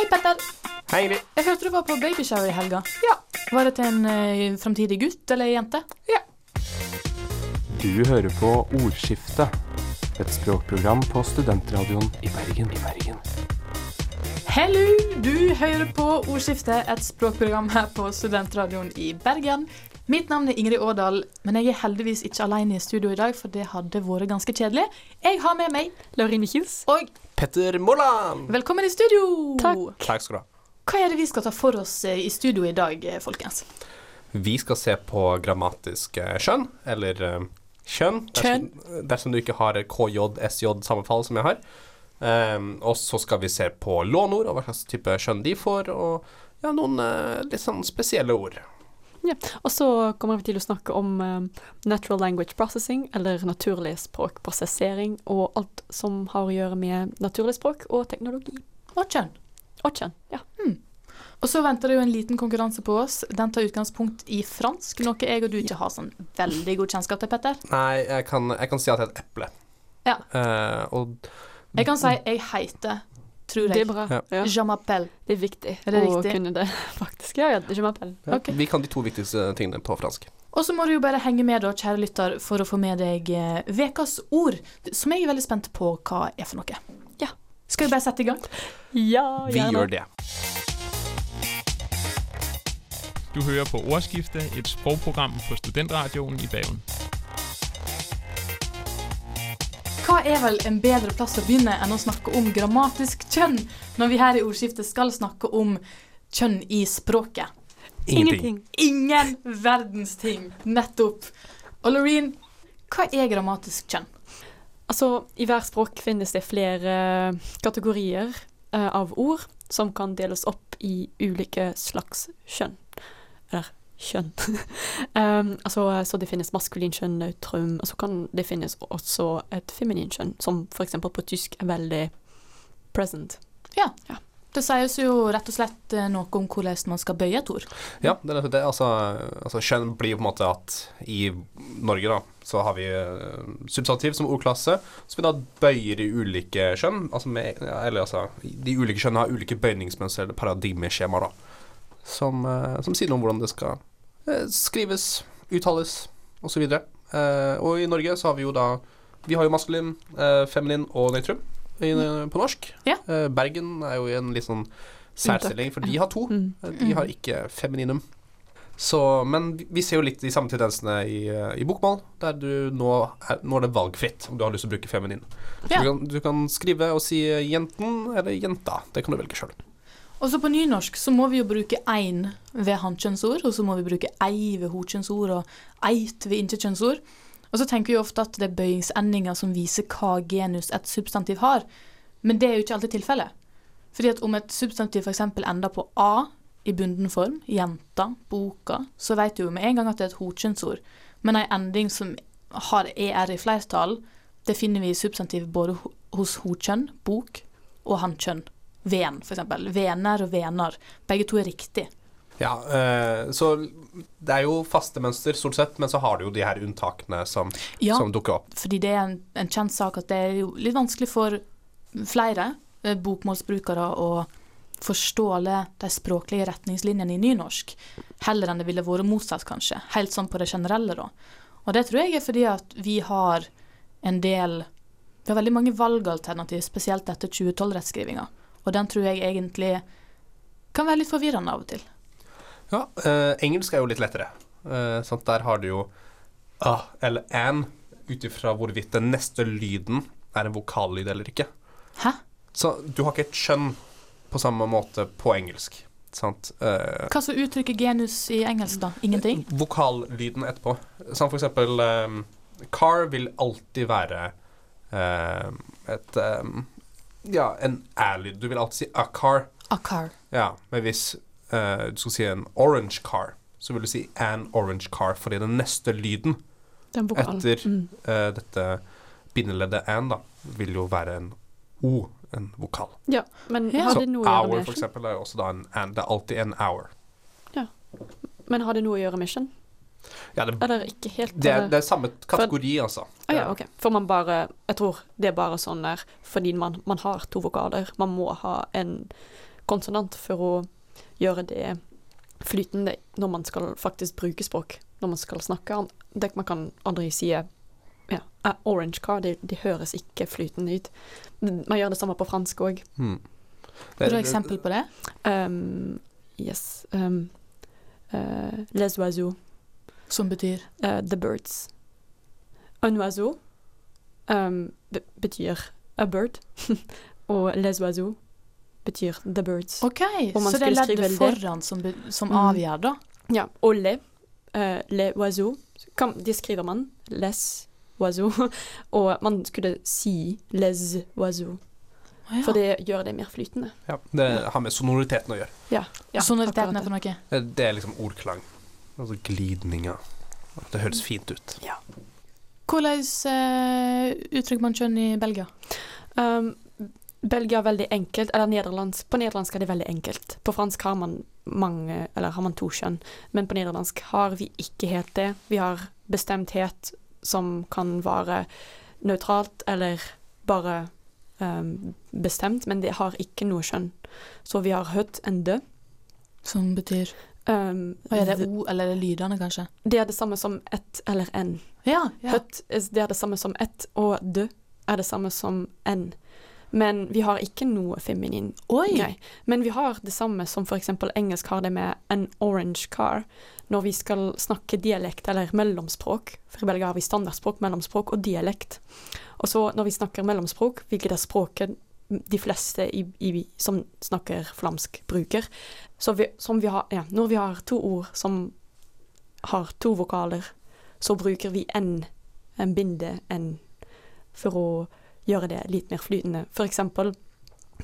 Hei, Petter. Hei, Ingrid. Jeg hørte du var på babyshower i helga. Ja. Var det til en uh, framtidig gutt eller jente? Ja. Du hører på Ordskiftet, et språkprogram på studentradioen i Bergen. I Bergen. Hello! Du hører på Ordskiftet, et språkprogram her på studentradioen i Bergen. Mitt navn er Ingrid Årdal, men jeg er heldigvis ikke alene i studio i dag, for det hadde vært ganske kjedelig. Jeg har med meg Laurine Kjus. Og Petter Molland. velkommen i studio! Takk. Takk skal du ha. Hva er det vi skal ta for oss eh, i studio i dag, eh, folkens? Vi skal se på grammatisk eh, skjønn, eller kjønn, dersom, dersom du ikke har KJ-SJ-sammenfall som jeg har. Um, og så skal vi se på lånord og hva slags type skjønn de får, og ja, noen uh, litt sånn spesielle ord. Ja. Og så kommer vi til å snakke om eh, natural language processing, eller naturlig språkprosessering, og alt som har å gjøre med naturlig språk og teknologi. Og kjønn. Og kjønn. Ja. Og så venter det jo en liten konkurranse på oss. Den tar utgangspunkt i fransk, noe jeg og du ikke har sånn veldig god kjennskap til, Petter. Nei, jeg kan, jeg kan si at det er et eple. Ja. Uh, og Jeg kan si jeg heter, tror Det er bra. Ja. Je m'appelle. Det er viktig Er det å riktig? kunne det, faktisk. Ja, ja, je m'appelle. ja, Okay. vi kan de to viktigste tingene på fransk. Og så må du jo bare henge med, da, kjære lytter, for å få med deg eh, ukas ord, som jeg er veldig spent på hva er for noe. Ja. Skal vi bare sette i gang? Ja, Vi gjør det. Du hører på Ordskiftet, et språkprogram på Studentradioen i Bergen. Hva er vel en bedre plass å begynne enn å snakke om grammatisk kjønn, når vi her i ordskiftet skal snakke om kjønn i språket? Ingenting. Ingen verdens ting. Nettopp. Og Loreen, hva er grammatisk kjønn? Altså, i hver språk finnes det flere kategorier uh, av ord som kan deles opp i ulike slags kjønn. Eller kjønn. um, altså, så det finnes maskulin kjønn, nautrum, og så kan det finnes også et feminin kjønn, som eksempel på tysk er veldig present. Ja, Det sies jo rett og slett eh, noe om hvordan man skal bøye et ord. Ja, det det. Altså, altså kjønn blir jo på en måte at i Norge, da, så har vi eh, substantiv som ordklasse, så vi da bøyer i ulike kjønn. Altså med, eller altså De ulike kjønnene har ulike bøyningsmønster eller paradigmeskjemaer, da. Som, eh, som sier noe om hvordan det skal skrives, uttales, osv. Uh, og i Norge så har vi jo da Vi har jo maskulin, eh, feminin og nøytrum i, på norsk. Ja. Eh, Bergen er jo i en litt sånn særstilling, for de har to. Mm. De har ikke femininum. Så, men vi- ser jo litt de samme tendensene i, eh, i bokmål, der du nå er, nå er det valgfritt om du har lyst til å bruke feminin. Ja. du, kan, du kan skrive og si eh, 'jenten' eller 'jenta'. Det kan du velge sjøl. Og så på nynorsk så må vi jo bruke ein ved hankjønnsord, og så må vi bruke ei ved hokjønnsord og eit ved intetkjønnsord. Og så tenker vi ofte at det er bøyingsendinger som viser hva genus et substantiv har, men det er jo ikke alltid tilfellet. Fordi at om et substantiv f.eks. ender på a i bunden form, jenta, boka, så vet du jo med en gang at det er et hokjønnsord. Men ei ending som har er i flertall, det finner vi i substantiv både ho- hos hokjønn, bok, og hankjønn. Ven, f.eks. Vener og vener. Begge to er riktig. Ja, eh, så det er jo faste mønster stort sett, men så har du jo de her unntakene som, Ja, som dukker opp. fordi det er en, en kjent sak at det er jo litt vanskelig for flere eh, bokmålsbrukere å forstå alle de språklige retningslinjene i nynorsk, heller enn det ville vært motsatt, kanskje. Helt sånn på det generelle, da. Og det tror jeg er fordi at vi har en del Vi har veldig mange valgalternativ, spesielt etter 2012-rettskrivinga. Og den tror jeg egentlig kan være litt forvirrende av og til. Ja, eh, engelsk er jo litt lettere. Eh, sant? Der har du jo ah eller an, ut ifra hvorvidt den neste lyden er en vokallyd eller ikke. Hæ? Så du har ikke et skjønn på samme måte på engelsk. Sant? Eh, Hva som uttrykker genus i engelsk, da? Ingenting? vokallyden etterpå. Som for eksempel eh, car vil alltid være eh, et eh, Ja, en æ-lyd. Du vil alltid si a car. A car. Ja, men hvis uh, du skal si en orange car, så vil du si an orange car, fordi den neste lyden Den etter Mm. uh, dette bindeleddet an, da, vil jo være en o, en vokal. Ja, men Ja. har det noe å gjøre hour, for eksempel, er jo også da en an. Det er alltid en hour. Ja. Men har det noe å gjøre med skjønn? Ja, det, Eller ikke helt? det, er, eller- det er samme kategori, altså. Ah, ja, ok. For man bare Jeg tror det er bare sånn der fordi man, man har to vokaler. Man må ha en konsonant for å gjøre det flytende når man skal faktisk bruke språk, når man skal snakke. Det man kan aldri si ja, orange car, det, de høres ikke flytende ut. Man gjør det samme på fransk òg. Hmm. Har du eksempel på det? Um, yes. Um, uh, les oiseaux. Som betyr Uh, the birds. Un oiseau um, betyr a bird, og les oiseaux betyr the birds. OK, så det er leddet foran som, som Mm. avgjør, da? Ja, og le, uh, le oiseaux, kan, det skriver man, les oiseaux, og man skulle si les oiseaux, Å ja. for det gjør det mer flytende. Ja, det har med sonoriteten å gjøre. Ja, ja Sonoriteten er for noe? Eh, Det er liksom ordklang. Altså glidninger. Det høres fint ut. Hvordan uh, uttrykker man kjønn i Belgia? Um, Belgia er veldig enkelt, eller nederlandsk. På nederlandsk er det veldig enkelt. På fransk har man mange, eller har man to kjønn, men på nederlandsk har vi ikke helt det. Vi har bestemthet som kan være nøytralt eller bare um, bestemt, men det har ikke noe kjønn. Så vi har høtt en dø. Som betyr Um, Er det O, eller er det lydene, kanskje? det er det samme som ett eller en. Ja. ja. Høtt det er det samme som ett, og dø er det samme som en. Men vi har ikke noe feminin Oi! Nei. Men vi har det samme som eksempel engelsk har det med an orange car. Når vi skal snakke dialekt eller mellomspråk, for i Belgia har vi standardspråk, mellomspråk og dialekt. Og så når vi snakker mellomspråk, hvilket er språket de fleste i, i, som snakker flamsk bruker, vi, vi har, ja, når vi har to ord som har to vokaler, så bruker vi en, en binde, en, for å gjøre det litt mer flytende. For eksempel,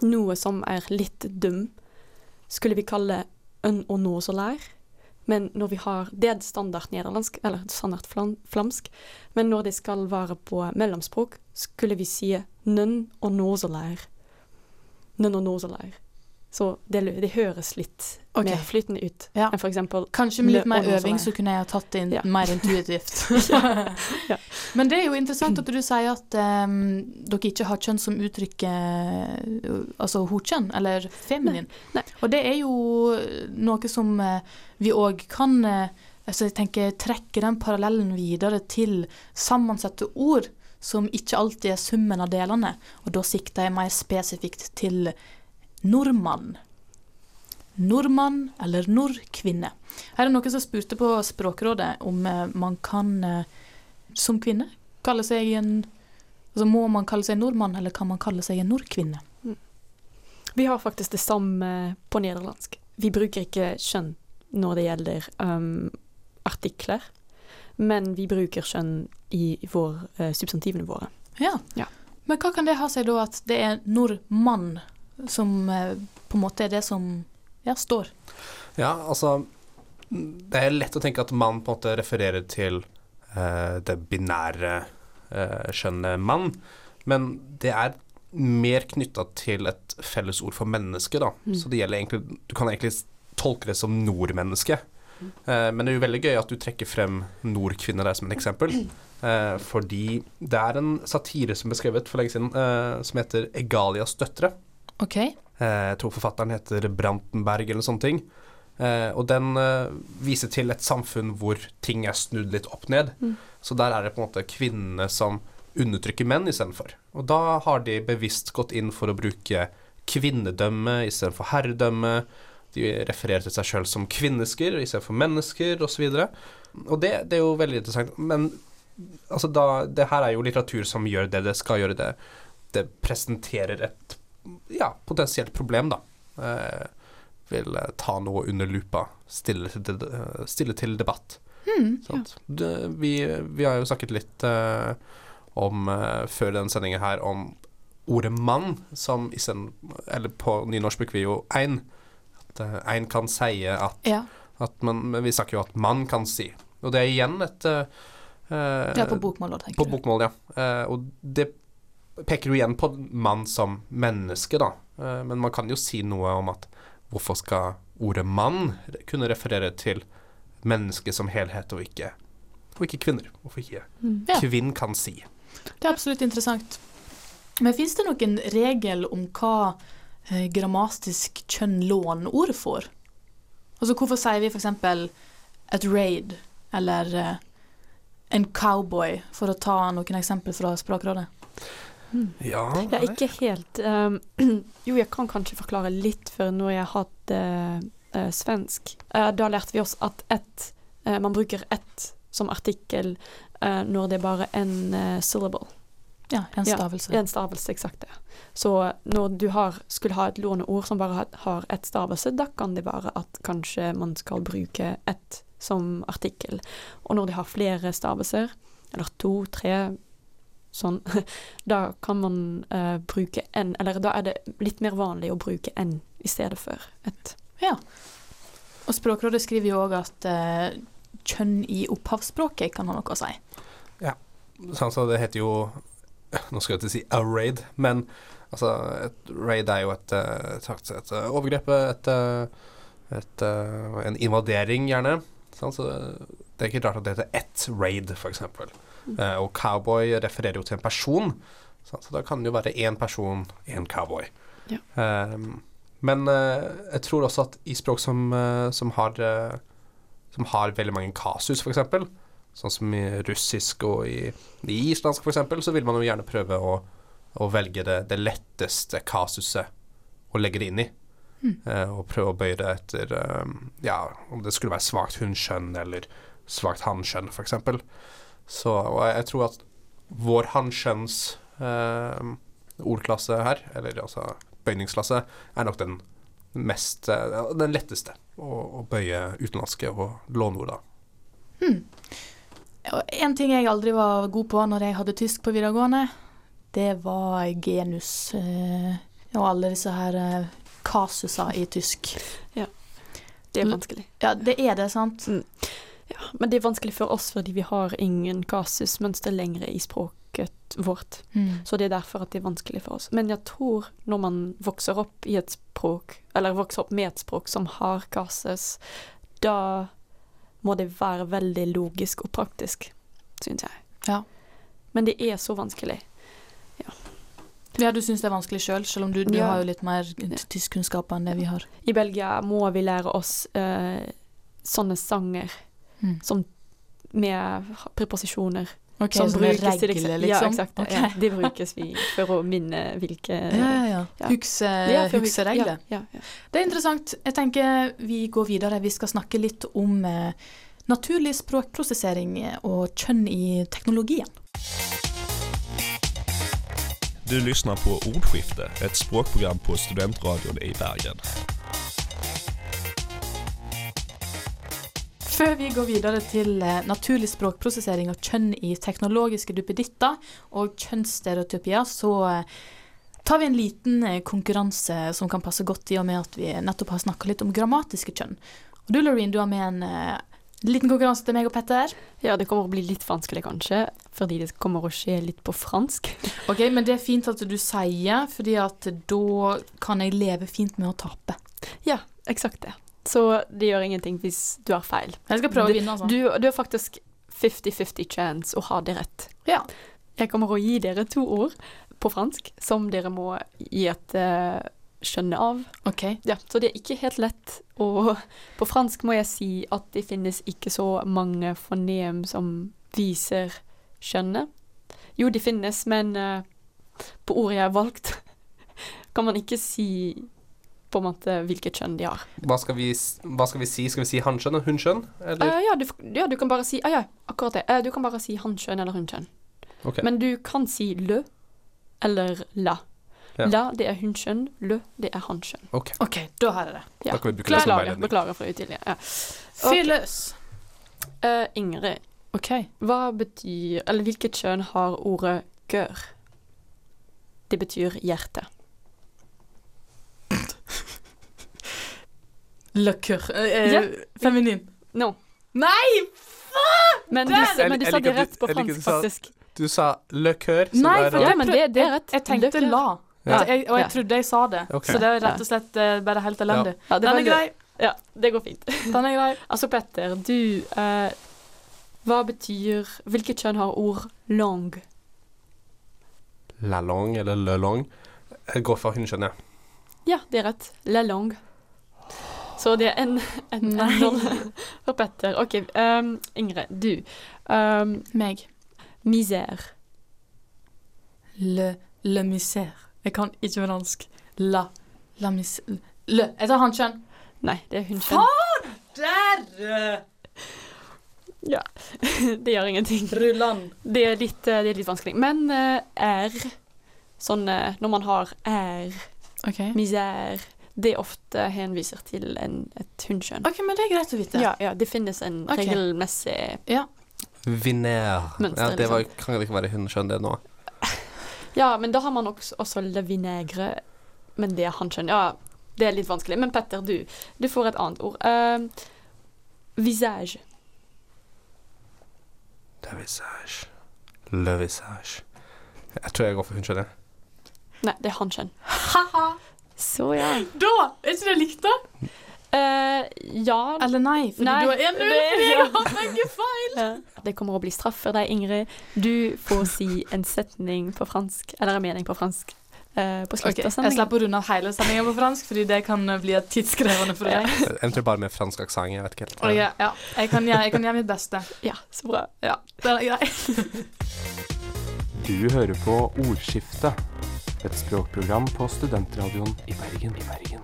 noe som er litt dum, skulle vi kalle en og noe så lær. Men når vi har Det standard nederlandsk, eller standard flamsk. Men når det skal være på mellomspråk, skulle vi si nønn og nå nå så det, det høres litt okay. mer flytende ut Ja. enn eksempel Kanskje med litt mer øving så kunne jeg ha tatt det inn Ja. mer intuitivt. Ja. Men det er jo interessant at du sier at um, dere ikke har kjønn som uttrykker altså hokjønn, eller feminin. Nei, nei. Og det er jo noe som uh, vi òg kan uh, altså jeg tenker, trekke den parallellen videre til sammensatte ord, som ikke alltid er summen av delene. Og da sikter jeg mer spesifikt til nordmann. Nordmann eller nordkvinne. Her er noen som spurte på Språkrådet om eh, man kan eh, som kvinne kalle seg en Altså Må man kalle seg nordmann, eller kan man kalle seg en nordkvinne? Vi har faktisk det samme på nederlandsk. Vi bruker ikke kjønn når det gjelder um, artikler, men vi bruker kjønn i vår, uh, substantivene våre. Ja. Ja. Men hva kan det ha seg da at det er nordmann som eh, på en måte er det som ja, står? Ja, altså Det er lett å tenke at mann på en måte refererer til eh, det binære eh, skjønnet mann, men det er mer knytta til et felles ord for menneske, da. Mm. Så det gjelder egentlig Du kan egentlig tolke det som nordmenneske. Eh, men det er jo veldig gøy at du trekker frem nordkvinner der som et eksempel. Eh, fordi det er en satire som ble skrevet for lenge siden, eh, som heter 'Egalias døtre'. OK. Eh, jeg tror forfatteren heter Brantenberg eller sånne ting. Og den viser til et samfunn hvor ting er snudd litt opp ned. Mm. Så der er det på en måte kvinnene som undertrykker menn istedenfor. Og da har de bevisst gått inn for å bruke kvinnedømme istedenfor herredømme. De refererer til seg sjøl som kvinnesker istedenfor mennesker osv. Og, så og det, det er jo veldig interessant. Men altså da, det her er jo litteratur som gjør det det skal gjøre. Det, det presenterer et ja, potensielt problem, da. Eh, vil ta noe under lupa, stille til, stille til debatt. Mm, Sant? Det, vi, vi har jo snakket litt eh, om eh, før denne sendingen her om ordet mann, som i sen, Eller på nynorsk bruker vi jo ein. At en kan si at, Ja. at man Men vi snakker jo at mann kan si. Og det er igjen et uh, eh, Det er på bokmål, da, tenker på du. bokmål, ja. Uh, og det peker jo igjen på mann som menneske, da. Uh, men man kan jo si noe om at hvorfor skal ordet mann kunne referere til menneske som helhet, og ikke, og ikke kvinner? Hvorfor ikke Mm. Ja. kvinn kan si? Det er absolutt interessant. Men fins det noen regel om hva eh, grammatisk kjønn låneord for? Altså hvorfor sier vi f.eks. et raid eller eh, en cowboy, for å ta noen eksempel fra Språkrådet? Ja, Ja, ikke helt. Um, jo, jeg kan kanskje forklare litt, for når jeg hadde uh, svensk, uh, da lærte vi oss at ett eh, Man bruker ett som artikkel eh, når det er bare en uh, syllable. Ja, en Ja, gjenstavelse, En stavelse, eksakt det. Så når du har, skulle ha et låneord som bare har- ett stavelse, da kan det være at kanskje man skal bruke ett som artikkel. Og når de har flere stavelser, eller to, tre, sånn, da kan man uh, bruke en, eller da er det litt mer vanlig å bruke en i stedet for ett. Og Språkrådet skriver jo òg at uh, kjønn i opphavsspråket kan ha noe å si. sånn, så det heter jo Nå skal jeg ikke si a raid, men altså, et raid er jo et, eh, et, et, et eh, overgrep, et, eh, et, eh, en invadering, gjerne. Så det er ikke rart at det heter ett raid, f.eks. Uh, og cowboy refererer jo til en person, så da kan det jo være én person, én cowboy. Ja. Um, men eh, jeg tror også at i språk som, eh, som, har, eh, som har veldig mange kasus, f.eks., sånn som i russisk og i, i islandsk f.eks., så vil man jo gjerne prøve å, å velge det, det letteste kasuset å legge det inn i. Eh, og prøve å bøye det etter eh, ja, om det skulle være svakt hunnkjønn eller svakt hannkjønn, f.eks. Så og jeg, tror at vår hannkjønns eh, ordklasse her, eller altså bøyningsklasse, er nok den mest eh, den letteste å, å bøye utenlandske og låneord av. Og En ting jeg aldri var god på når jeg hadde tysk på videregående, det var genus. Eh, og alle disse her eh, kasuser i tysk. Ja. Det er Mm. vanskelig. Ja, det er det, sant? Ja, men det er vanskelig for oss fordi vi har ingen kasusmønster lenger i språket vårt. Mm. Så det er derfor at det er vanskelig for oss. Men jeg tror når man vokser opp i et språk, eller vokser opp med et språk som har kasus, da må det være veldig logisk og praktisk, syns jeg. Ja. Men det er så vanskelig. Ja, du syns det er vanskelig sjøl, selv, selv om du, du Ja. har jo litt mer tyskkunnskaper enn det vi har. I Belgia må vi lære oss eh, sånne sanger Mm. som med preposisjoner. Ok, som brukes til regler, liksom? Ja, exakt. Okay. Ja, det brukes vi for å minne hvilke Ja, ja, ja. Ja. Hukse, hukseregler. Ja, ja, ja. Det er interessant. Jeg tenker vi går videre. Vi skal snakke litt om eh, naturlig språkprosessering og kjønn i teknologien. Du lyssnar på Ordskifte, et språkprogram på Studentradion i Bergen. Før vi går videre til eh, naturlig språkprosessering og kjønn i teknologiske duppeditter og kjønnsstereotypier, så eh, tar vi en liten eh, konkurranse som kan passe godt i og med at vi nettopp har snakka litt om grammatiske kjønn. Og du, Loreen, du har med en liten konkurranse til meg og Petter. ja, det kommer å bli litt vanskelig kanskje, fordi det kommer å skje litt på fransk. Ok, Men det er fint at du sier, fordi at da kan jeg leve fint med å tape. Ja, eksakt det. Så det gjør ingenting hvis du har feil. Jeg skal prøve å vinne, altså. Du, du har faktisk 50-50 chance å ha det rett. Ja. Jeg kommer å gi dere to ord på fransk som dere må gi et uh, skjønne av. Ok. Ja, så det er ikke helt lett. Og på fransk må jeg si at det finnes ikke så mange fonem som viser skjønnet. Jo, de finnes, men uh, på ordet jeg har valgt, kan man ikke si på en måte hvilket kjønn de har. Hva skal vi, hva skal vi si? Skal vi si hankjønn og hunnkjønn? Eller? Eh, ja, du, ja, du kan bare si uh, ja, akkurat det. Uh, du kan bare si hankjønn eller hunnkjønn. Okay. Men du kan si le eller la. Ja. La, det er hunnkjønn. Le, det er hannkjønn. Okay. ok, da har jeg det. Ja. Da kan vi bruke det som veiledning. beklager for utydelig. Ja. Fyr løs. Uh, Ingrid, Ok. hva betyr Eller hvilket kjønn har ordet gør? Det betyr hjerte. Le coeur. Eh, Ja. Feminin. No. Nei! Men du, men du sa det rett på fransk, du faktisk. Du sa le coeur. Nei, for det, men det- det er rett. Jeg, jeg tenkte la. Ja. Jeg, og jeg trodde jeg sa det. okay. Så det er rett og slett uh, bare helt elendig. Ja, det Den er grei. Ja, det går fint. Den er grei. Altså, Petter, du uh, Hva betyr Hvilket kjønn har ord long? La long eller le long. Jeg går for hundekjønnet. Ja, det er rett. La langue. Så det er en, en, en Nei. for Petter. OK, um, Ingrid, du. Um, Meg. misère. Le, le misère. Jeg kan ikke fransk. La. La mis... Le. Jeg tar hannkjønn. Nei, det er hundkjønn. Der! Det gjør ingenting. Rullan. Det er litt, eh, det er litt vanskelig. Men uh, er Sånn eh, når man har er, OK. misère Det ofte henviser til en, et hunnkjønn. OK, men det er greit å vite. Ja, ja, det finnes en okay. regelmessig Viner. Mønster, Ja, det var, liksom. kan ikke være hundskjønn, det nå. Ja, men da har man også, også le vinaigre, men det er hannkjønn. Ja, det er litt vanskelig. Men Petter, du, du får et annet ord. Uh, visage. Le visage. Le visage. Jeg tror jeg går for hundskjønn, jeg. Nei, det er hannkjønn. Ha-ha! Så ja. Da! Er ikke det likt, da? Uh, ja Eller nei? Fordi Nei, du har 1-0 det- fordi jeg har begge feil. Det kommer å bli straff for deg, Ingrid. Du får si en setning på fransk, eller en mening på fransk, Uh, på slutt okay, av Jeg sendingen. slipper å runde av hele sendinga på fransk, fordi det kan eh, bli tidskrevende for deg. Eventuelt bare med fransk aksent. Jeg vet ikke helt. Okay, ja. jeg, kan gjøre, jeg kan gjøre mitt beste. Ja, så bra. Ja, det er greit. Du hører på Ordskifte, et språkprogram på Studentradioen i Bergen. I Bergen.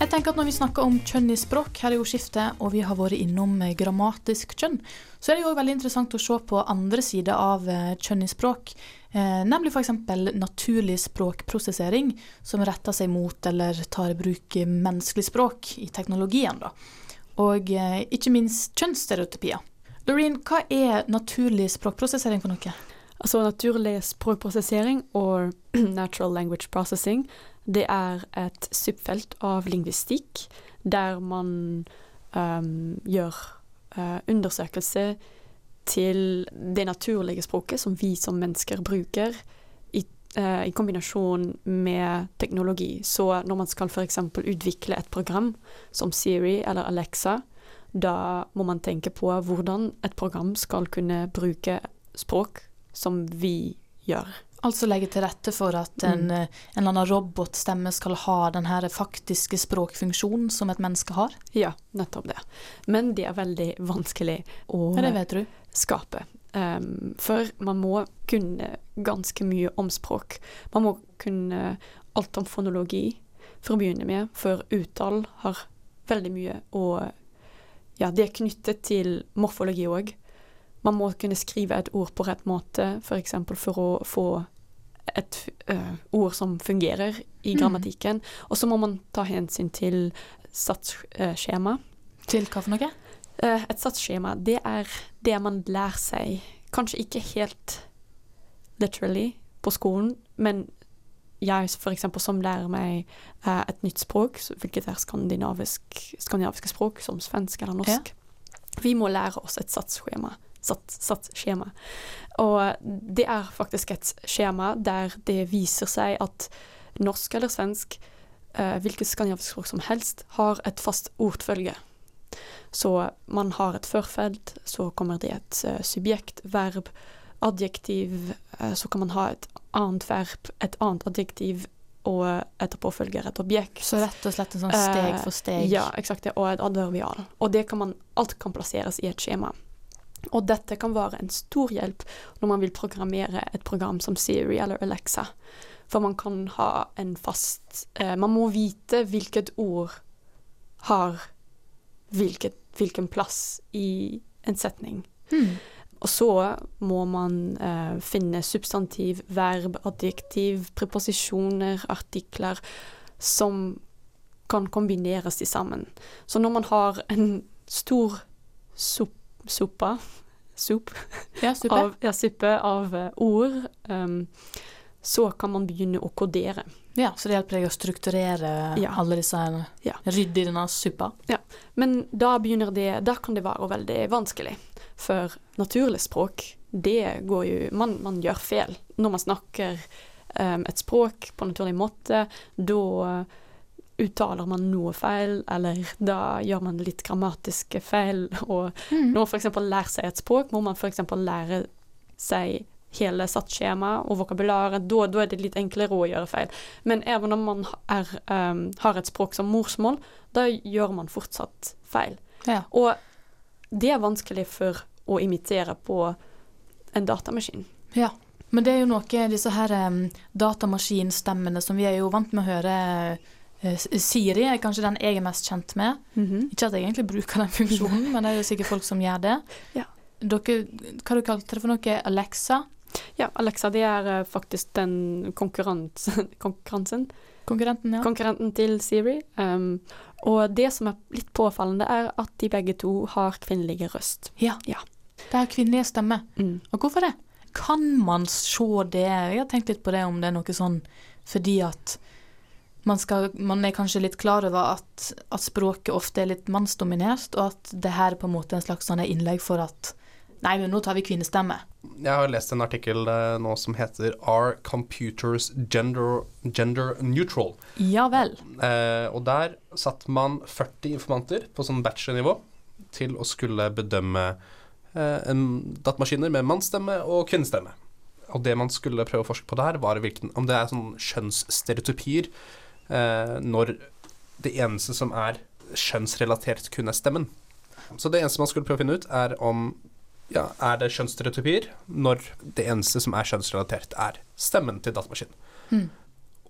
Jeg tenker at Når vi snakker om kjønn i språk her i ordskiftet, og vi har vært innom eh, grammatisk kjønn, så er det jo veldig interessant å se på andre sider av eh, kjønn i språk. Eh, nemlig f.eks. naturlig språkprosessering, som retter seg mot eller tar i bruk eh, menneskelig språk i teknologien. da. Og eh, ikke minst kjønnsstereotypier. Doreen, hva er naturlig språkprosessering for noe? Altså naturlig språkprosessering og natural language processing, det er et subfelt av lingvistikk der man um, gjør uh, undersøkelse til det naturlige språket som vi som mennesker bruker, i, uh, i kombinasjon med teknologi. Så når man skal f.eks. utvikle et program som Siri eller Alexa, da må man tenke på hvordan et program skal kunne bruke språk som vi gjør. Altså legge til rette for at en, Mm. en eller annen robotstemme skal ha den her faktiske språkfunksjonen som et menneske har? Ja, nettopp det. Men det er veldig vanskelig å skape. Um, for man må kunne ganske mye om språk. Man må kunne alt om fonologi for å begynne med, for uttale har veldig mye å Ja, det er knyttet til morfologi òg. Man må kunne skrive et ord på rett måte, f.eks. For, for å få et eh, ord som fungerer i Mm. grammatikken. Og så må man ta hensyn til satsskjema. Til hva for noe? Eh, et satsskjema, det er det man lærer seg, kanskje ikke helt literally på skolen, men jeg eksempel som lærer meg eh, et nytt språk, hvilket er skandinavisk, skandinaviske språk, som svensk eller norsk, vi må lære oss et satsskjema. Sats, skjema. Og det er faktisk et skjema der det viser seg at norsk eller svensk, eh, hvilket skandinavisk språk som helst, har et fast ordfølge. Så man har et førfelt, så kommer det et uh, subjekt, verb, adjektiv, uh, så kan man ha et annet verb, et annet adjektiv, og etterpå følger et objekt. Så rett og slett en sånn steg Eh, for steg. Ja, eksakt og et adverbial. Og det kan man, alt kan plasseres i et skjema. Og dette kan være en stor hjelp når man vil programmere et program som Siri eller Alexa. For man kan ha en fast eh, Man må vite hvilket ord har hvilket, hvilken plass i en setning. Hmm. Og så må man eh, finne substantiv, verb, adjektiv, preposisjoner, artikler som kan kombineres til sammen. Så når man har en stor sup, suppa sup Ja, suppe. av, ja, suppe av eh, ord, Um, så kan man begynne å kodere. Ja, så det hjelper deg å strukturere Ja. alle disse her Ja. Rydde i denne suppa. Men da det Da kan det være veldig vanskelig. For naturlig språk, det går jo Man, man gjør feil. Når man snakker um, et språk på naturlig måte, da uttaler man noe feil, eller da gjør man litt grammatiske feil. Og Mm. når f.eks. lærer seg et språk, må man f.eks. lære seg hele satsskjema og vokabularet, da, da er det litt enklere å gjøre feil. Men even om man er, um, har et språk som morsmål, da gjør man fortsatt feil. Ja. Og det er vanskelig for å imitere på en datamaskin. Ja. Men det er jo noe disse her um, datamaskinstemmene som vi er jo vant med å høre Siri er kanskje den jeg er mest kjent med. Ikke at jeg egentlig bruker den funksjonen, men det er jo sikkert folk som gjør det. Ja. Dere, hva du kalte det for noe? Alexa? Ja, Alexa det er eh, faktisk den konkurransen, Konkurrenten, ja. konkurrenten til Siri. Um, og det som er litt påfallende, er at de begge to har kvinnelige røst. ja. Ja. Det er kvinnelige stemmer. Mm. Og hvorfor det? Kan man se det? Jeg har tenkt litt på det, om det er noe sånn fordi at man, skal, man er kanskje litt klar over at, at språket ofte er litt mannsdominert, og at det her er på en måte en slags sånn innlegg for at Nei, men nå tar vi kvinnestemme. Jeg har lest en artikkel eh, nå som heter Are computers gender, gender neutral? Ja vel. Eh, og der satt man 40 informanter på sånn bachelor-nivå til å skulle bedømme eh, en datamaskiner med mannsstemme og kvinnestemme. Og det man skulle prøve å forske på der, var hvilken, om det er sånn kjønnsstereotypier når det eneste som er skjønnsrelatert, kun er stemmen. Så det eneste man skulle prøve å finne ut, er om ja, er det kjønnsstereotypier når det eneste som er kjønnsrelatert, er stemmen til datamaskinen. Mm.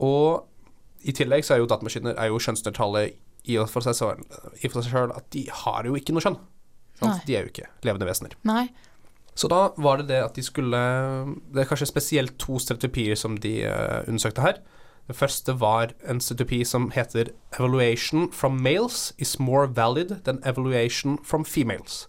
Og i tillegg så er jo datamaskiner er jo kjønnsnøytrale i og for seg selv at de har jo ikke noe kjønn. De er jo ikke levende vesener. Nei. Så da var det det at de skulle Det er kanskje spesielt to stereotypier som de uh, undersøkte her. Det første var en stereotypi som heter 'Evaluation from males is more valid than evaluation from females'.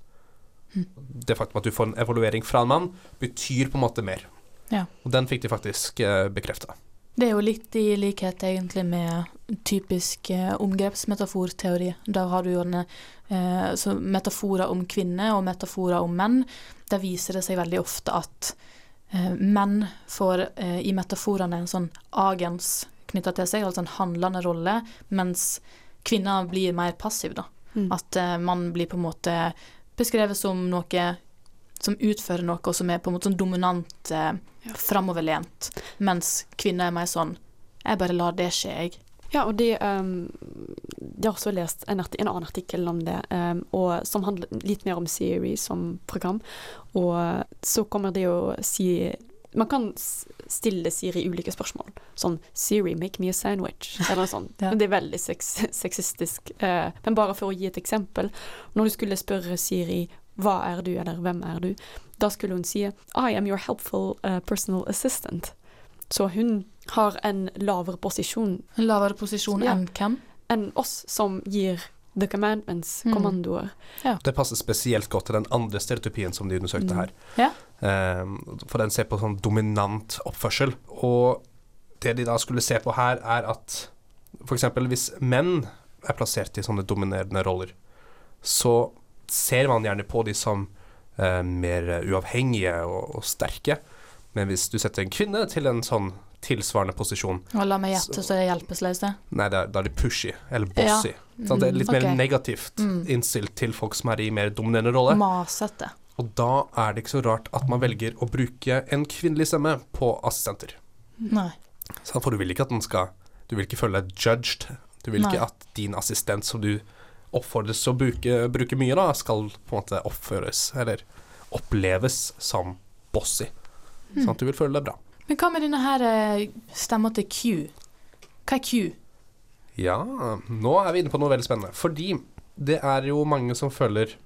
Mm. Det faktum at du får en evaluering fra en mann, betyr på en måte mer. Ja. Og den fikk de faktisk eh, bekrefta. Det er jo litt i likhet egentlig med typisk eh, omgrepsmetaforteori. Der har du jo denne eh, metaforer om kvinner og metaforer om menn. Der viser det seg veldig ofte at menn får eh, i metaforene en sånn agens knytta til seg, altså en handlende rolle, mens kvinner blir mer passiv, da. Mm. At mann man blir på en måte beskrevet som noe som utfører noe, og som er på en måte sånn dominant, eh, Ja. framoverlent. Mens kvinner er mer sånn Jeg bare lar det skje, jeg. Ja, og de, um, de har også lest en, en annen artikkel om det, um, som handler litt mer om Siri som program. Og så kommer det å si Man kan stille Siri ulike spørsmål. Sånn 'Siri, make me a sandwich', eller noe sånt. Ja. Men Det er veldig sex sexistisk. Uh, men bare for å gi et eksempel. Når du skulle spørre Siri 'Hva er du?' eller 'Hvem er du?', da skulle hun si 'I am your helpful uh, personal assistant'. Så hun har en lavere posisjon En lavere posisjon Ja. enn hvem? enn oss som gir the commandments, Mm. kommandoer. Det passer spesielt godt til den andre stereotypien som de undersøkte Mm. her. Ja. Eh, for den ser på sånn dominant oppførsel. Og det de da skulle se på her, er at f.eks. hvis menn er plassert i sånne dominerende roller, så ser man gjerne på de som eh, mer uavhengige og, og sterke. Men hvis du setter en kvinne til en sånn tilsvarende posisjon, Og la meg gjette, så er det hjelpeløse. nei, da da er de pushy, eller bossy. Sant? det er litt okay. mer negativt Mm. innstilt til folk som er i mer dominerende rolle. Masete. Og da er det ikke så rart at man velger å bruke en kvinnelig stemme på assistenter. Nei. Så, For du vil ikke at den skal Du vil ikke føle deg judged. Du vil Nei. ikke at din assistent som du oppfordres til å bruke, bruke mye, da, skal på en måte oppføres eller oppleves som bossy. Mm. Sånn at du vil føle deg bra. Men hva med denne her eh, stemma til Q? Hva er Q? Ja, nå er vi inne på noe veldig spennende. Fordi det er jo mange som føler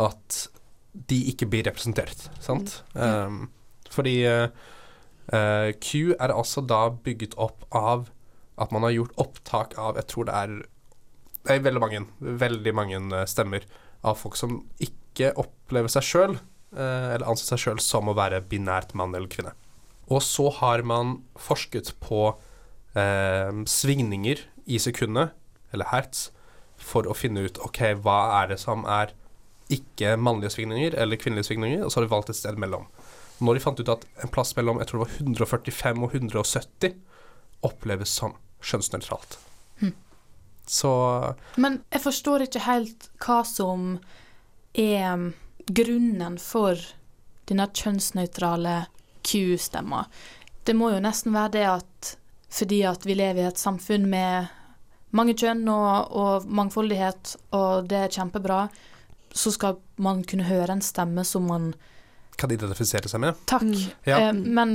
at de ikke blir representert, sant? Um, fordi eh, Q er altså da bygget opp av at man har gjort opptak av Jeg tror det er er veldig mange, veldig mange eh, stemmer av folk som ikke opplever seg sjøl, eller anser seg sjøl som å være binært mann eller kvinne. Og så har man forsket på eh, svingninger i sekundet, eller hertz, for å finne ut ok, hva er det som er ikke mannlige svingninger eller kvinnelige svingninger, og så har de valgt et sted mellom. Når de fant ut at en plass mellom jeg tror det var 145 og 170 oppleves som kjønnsnøytralt. Hm. Så Men jeg forstår ikke helt hva som er grunnen for denne kjønnsnøytrale Q-stemmer. Det må jo nesten være det at fordi at vi lever i et samfunn med mange kjønn og, og mangfoldighet, og det er kjempebra, så skal man kunne høre en stemme som man Kan identifisere seg med. Takk. Mm. Ja. Eh, men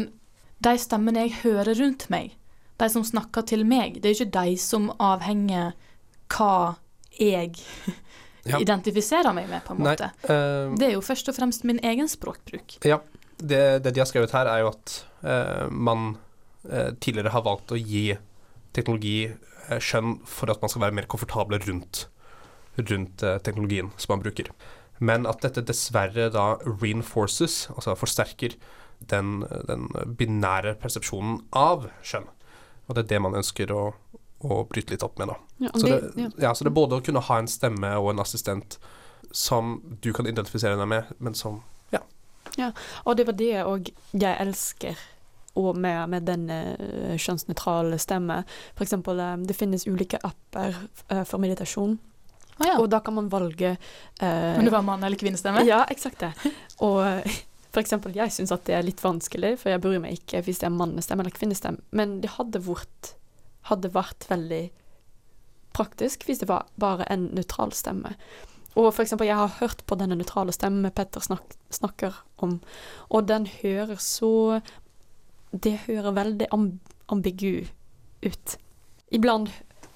de stemmene jeg hører rundt meg, de som snakker til meg, det er jo ikke de som avhenger hva jeg Ja. identifiserer meg med, på en Nei, måte. eh, Det er jo først og fremst min egen språkbruk. Ja. Det, det de har skrevet her, er jo at uh, man uh, tidligere har valgt å gi teknologi skjønn for at man skal være mer komfortable rundt, rundt teknologien som man bruker. Men at dette dessverre da reinforces, altså forsterker, den, den binære persepsjonen av skjønn. Og det er det man ønsker å, å bryte litt opp med, da. Ja, Så det, det, ja. ja, så det er både å kunne ha en stemme og en assistent som du kan identifisere deg med, men som ja. Og det var det òg jeg elsker og med, med den eh, kjønnsnøytrale stemme. Eksempel, eh, det finnes ulike apper eh, for meditasjon, Ah, ja. og da kan man valge eh, Om det var mann- eller kvinnestemme? Ja, eksakt det. Og for eksempel, jeg syns at det er litt vanskelig, for jeg bryr meg ikke hvis det er mannestemme eller kvinnestemme, men det hadde vært, hadde vært veldig praktisk hvis det var bare en nøytral stemme. Og for eksempel, jeg har hørt på denne nøytrale stemmen Petter snak snakker om, og den hører så Det hører veldig amb ambigu ut. Iblant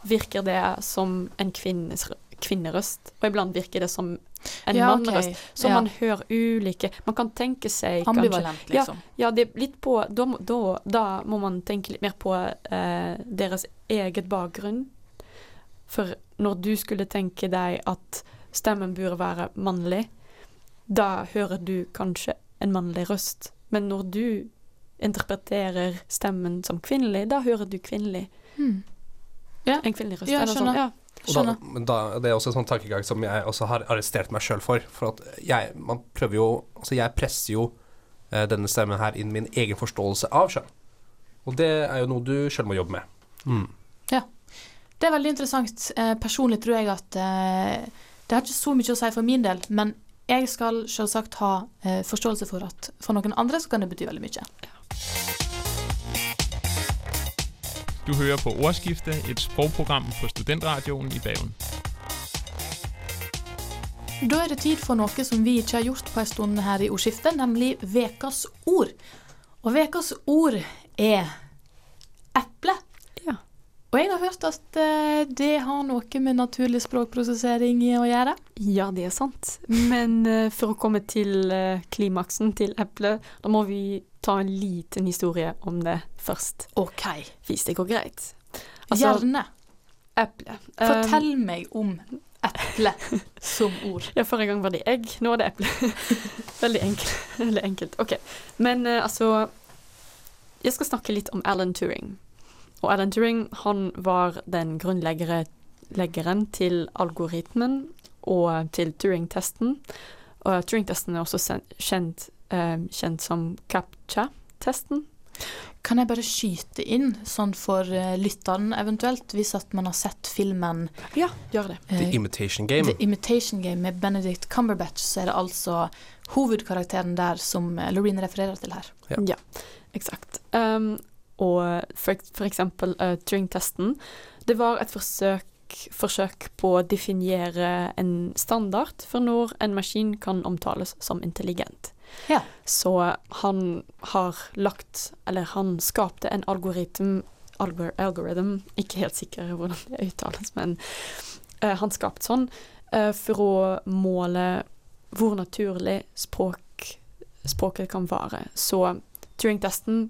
virker det som en kvinnes, kvinnerøst, og iblant virker det som en Ja, mannrøst. Så Ja. man hører ulike Man kan tenke seg kanskje liksom. Ja, det er litt på Da, da, da må man tenke litt mer på eh, deres eget bakgrunn. For når du skulle tenke deg at stemmen burde være mannlig, da hører du kanskje en mannlig røst. Men når du interpreterer stemmen som kvinnelig, da hører du kvinnelig. Hmm. En kvinnelig røst. Ja, jeg noe skjønner. Sånn. Ja. Da, da, det er også en sånn tankegang som jeg også har arrestert meg sjøl for. For at jeg, man prøver jo Altså, jeg presser jo eh, denne stemmen her inn min egen forståelse av sjøl. Og det er jo noe du sjøl må jobbe med. Mm. Det er veldig interessant. Eh, personlig tror jeg at eh, det har ikke så mye å si for min del, men jeg skal selvsagt ha eh, forståelse for at for noen andre så kan det bety veldig mye. Du hører på Ordskifte, et sprogprogram på Studentradioen i Bergen. Da er det tid for noe som vi ikke har gjort på en stund her i ordskiftet, nemlig Vekas ord. Og Vekas ord er eple. Og jeg har hørt at eh, det har noe med naturlig språkprosessering å gjøre. Ja, det er sant. Men eh, for å komme til eh, klimaksen til eplet, da må vi ta en liten historie om det først. OK. Hvis det går greit. Altså, Gjerne. eple. Fortell meg om eple som ord. Ja, forrige gang var det egg, nå er det eple. Veldig enkelt. Veldig enkelt. OK. Men altså Jeg skal snakke litt om Alan Turing. Og Alan Turing han var den grunnleggeren til algoritmen og til Turing-testen. Og Turing-testen er også kjent, eh, kjent som CAPTCHA-testen. Kan jeg bare skyte inn, sånn for eh, lytteren eventuelt, hvis at man har sett filmen Ja, gjør det. The eh, Imitation Game. The Imitation Game med Benedict Cumberbatch, så er det altså hovedkarakteren der som Loreen refererer til her. Ja. Eksakt. Um, og eksempel uh, Turing-testen, det var et forsøk, forsøk på å definere en standard for når en maskin kan omtales som intelligent. Ja. Så han har lagt, eller han skapte en algoritm, algor, algorithm, ikke helt sikker hvordan det uttales, men uh, han skapte sånn uh, for å måle hvor naturlig språk, språket kan være. Så Turing-testen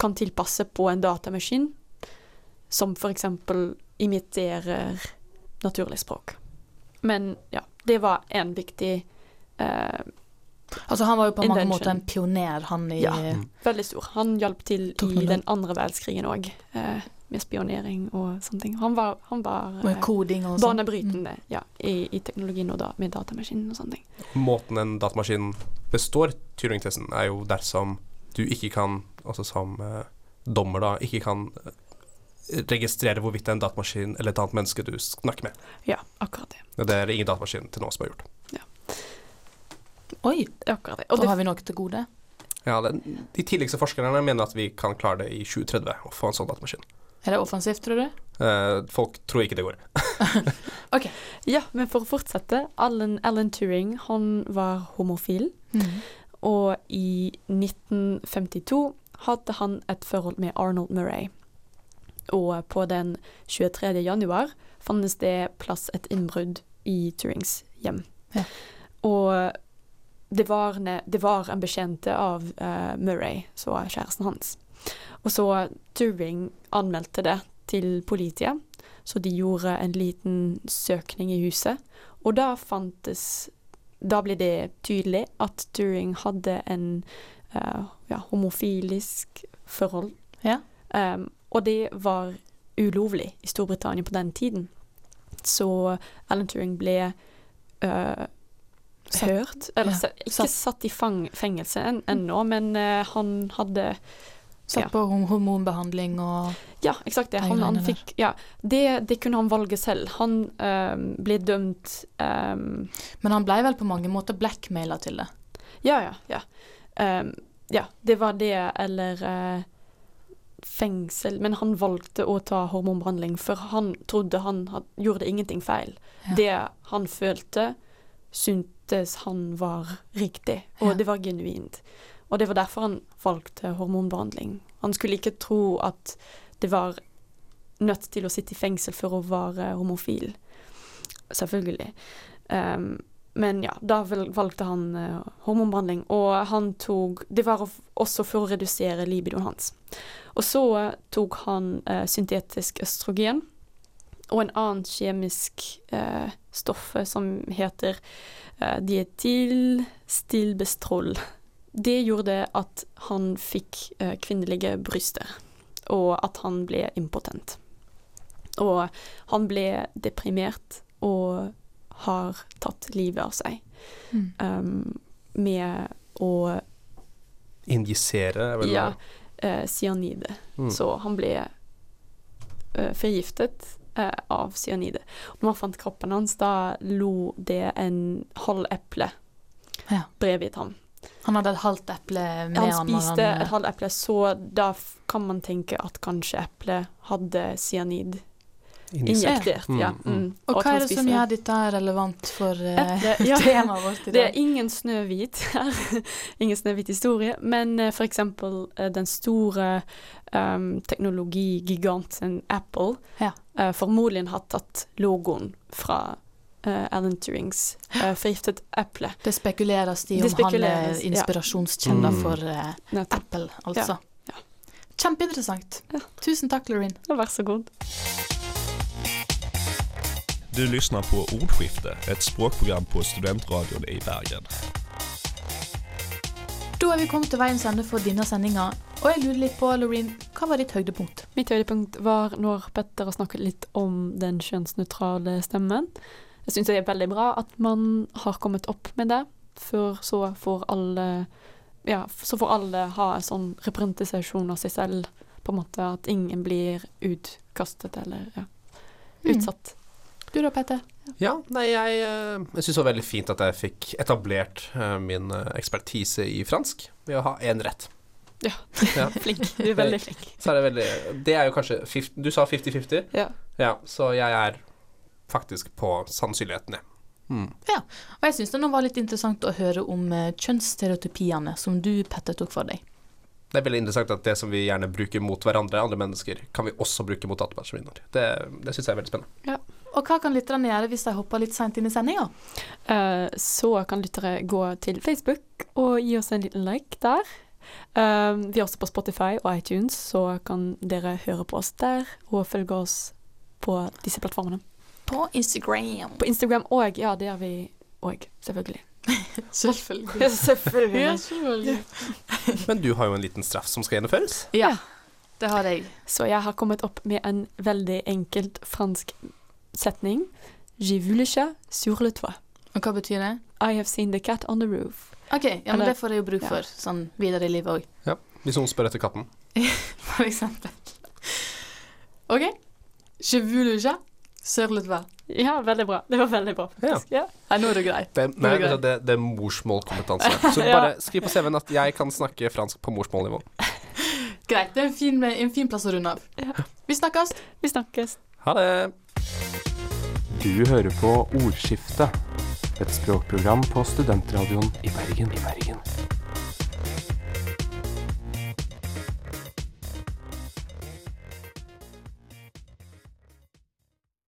kan tilpasse på en datamaskin som for eksempel imiterer naturlig språk. Men ja, det var en viktig eh, Altså Han var jo på mange Invention. måter en pioner, han i Ja. Veldig stor. Han hjalp til i den andre verdenskrigen òg, eh, med spionering og sånne ting. Han var, han var med eh, sånn. banebrytende ja, i, i teknologien og da, med datamaskinen og sånne ting. Måten en datamaskin består Turing-testen, er jo dersom du ikke kan, altså som eh, dommer da, ikke kan eh, registrere hvorvidt det er en datamaskin eller et annet menneske du snakker med. Ja, akkurat det. Det er det ingen datamaskin til nå som har gjort. Ja. Oi, Akkurat det. og da det har vi noe til gode? Ja, det, de tidligste forskerne mener at vi kan klare det i 2030 å få en sånn datamaskin. Er det offensivt, tror du? Eh, folk tror ikke det går. ok. Ja, men for å fortsette. Alan, Alan Turing, han var homofil. Og i 1952 hadde han et forhold med Arnold Murray. Og på den 23. januar fantes det plass et innbrudd i Turings hjem. Ja. Og det var, ne, det var en bekjente av uh, Murray, så kjæresten hans. Og så Turing anmeldte det til politiet, så de gjorde en liten søkning i huset. Og da fantes Da ble det tydelig at Turing hadde en uh, ja, homofilisk forhold. Ja. Um, og det var ulovlig i Storbritannia på den tiden. Så Alan Turing ble uh, hørt Eller ja, ikke satt- i fang, fengsel en, ennå, men uh, han hadde Satt Ja. på hormonbehandling og Ja, eksakt det. Han, han fikk, ja, det, det kunne han valge selv. Han um, ble dømt um, Men han ble vel på mange måter blackmaila til det. Ja, ja, ja. um, ja, det var det, eller uh, fengsel. Men han valgte å ta hormonbehandling, for han trodde han had, gjorde ingenting feil. Ja. Det han følte, syntes han var riktig, og Ja. det var genuint. Og det var derfor han valgte hormonbehandling. Han skulle ikke tro at det var nødt til å sitte i fengsel for å være homofil. Selvfølgelig. Um, men ja, da valgte han uh, hormonbehandling, og han tok Det var også for å redusere libidoen hans. Og så uh, tok han uh, syntetisk østrogen og en annen kjemisk stoff som heter eh, dietylstilbestrol. Det gjorde at han fikk eh, kvinnelige bryster, og at han ble impotent. Og han ble deprimert og har tatt livet av seg Mm. um, med å Injisere er vel Ja, eh, cyanide. Mm. Så han ble eh, forgiftet eh, av cyanide. Og når man fant kroppen hans, da lo det en halv eple Ja. bredvid ham. Han hadde et halvt eple med Han han. spiste han, et halvt eple, så da kan man tenke at kanskje eplet hadde cyanid injektert. Mm, Ja. mm. Mm. Og hva er det som gjør dette relevant for uh, ja. temaet vårt i Det er ingen Snøhvit her. ingen Snøhvit historie. Men uh, for eksempel eh, den store um, teknologigiganten Apple Ja. uh, formodentlig har tatt logoen fra eh, Alan Turings uh, forgiftet eple. Det spekuleres i Det om han spekuleres, er ja. inspirasjonskilder Mm. for uh. Apple, altså. Ja. Kjempeinteressant. Ja. Tusen takk, Loreen. Ja, Vær så god. Du lyssnar på Ordskifte, et språkprogram på studentradioen i Bergen. Da er vi kommet til veiens ende for denne sendinga. Og jeg lurer litt på, Loreen, hva var ditt høydepunkt? Mitt høydepunkt var når Petter snakket litt om den kjønnsnøytrale stemmen. Jeg syns det er veldig bra at man har kommet opp med det, for så får alle ja, så får alle ha en sånn representasjon av seg selv, på en måte at ingen blir utkastet eller ja, Mm. utsatt. Du da, Petter? Ja, nei, jeg, eh, jeg syns det var veldig fint at jeg fikk etablert eh, min eh, ekspertise i fransk ved å ha én rett. Ja. Ja. Flink. Du er veldig flink. Så er det veldig Det er jo kanskje 50, Du sa 50-50? Ja. Ja, så jeg er faktisk på sannsynligheten, jeg. Mm. Og jeg syns det nå var litt interessant å høre om eh, kjønnsstereotypiene som du, Petter, tok for deg. Det er veldig interessant at det som vi gjerne bruker mot hverandre, andre mennesker, kan vi også bruke mot datamaskiner. Det, det syns jeg er veldig spennende. Ja. Og hva kan lytterne gjøre hvis de hopper litt seint inn i sendinga? Uh, så kan lyttere gå til Facebook og gi oss en liten like der. Uh, vi er også på Spotify og iTunes, så kan dere høre på oss der og følge oss på disse plattformene. På Instagram. På Instagram òg, ja, det gjør vi òg, selvfølgelig. Selvfølgelig. selvfølgelig. Men du har jo en liten straff som skal gjennomføres. Ja, det har jeg. Så jeg har kommet opp med en veldig enkelt fransk setning. Je vu sur le toit. Og hva betyr det? I have seen the cat on the roof. OK, ja, men Eller- det får jeg jo bruk ja. for sånn videre i livet òg, Hvis noen spør etter katten. for eksempel. OK? Je vu le chat toit. Ja, veldig bra. Det var veldig bra, faktisk. Ja. Nei, nå er det grei. Det, nei, Det er grei. det, det er morsmålkompetanse. Så Ja. bare skriv på CV-en at jeg kan snakke fransk på morsmålnivå. Greit, det er en fin, en fin plass å runde av. Ja. Vi snakkes. Vi snakkes. Ha det. Du hører på Ordskiftet, et språkprogram på studentradioen i Bergen. I Bergen.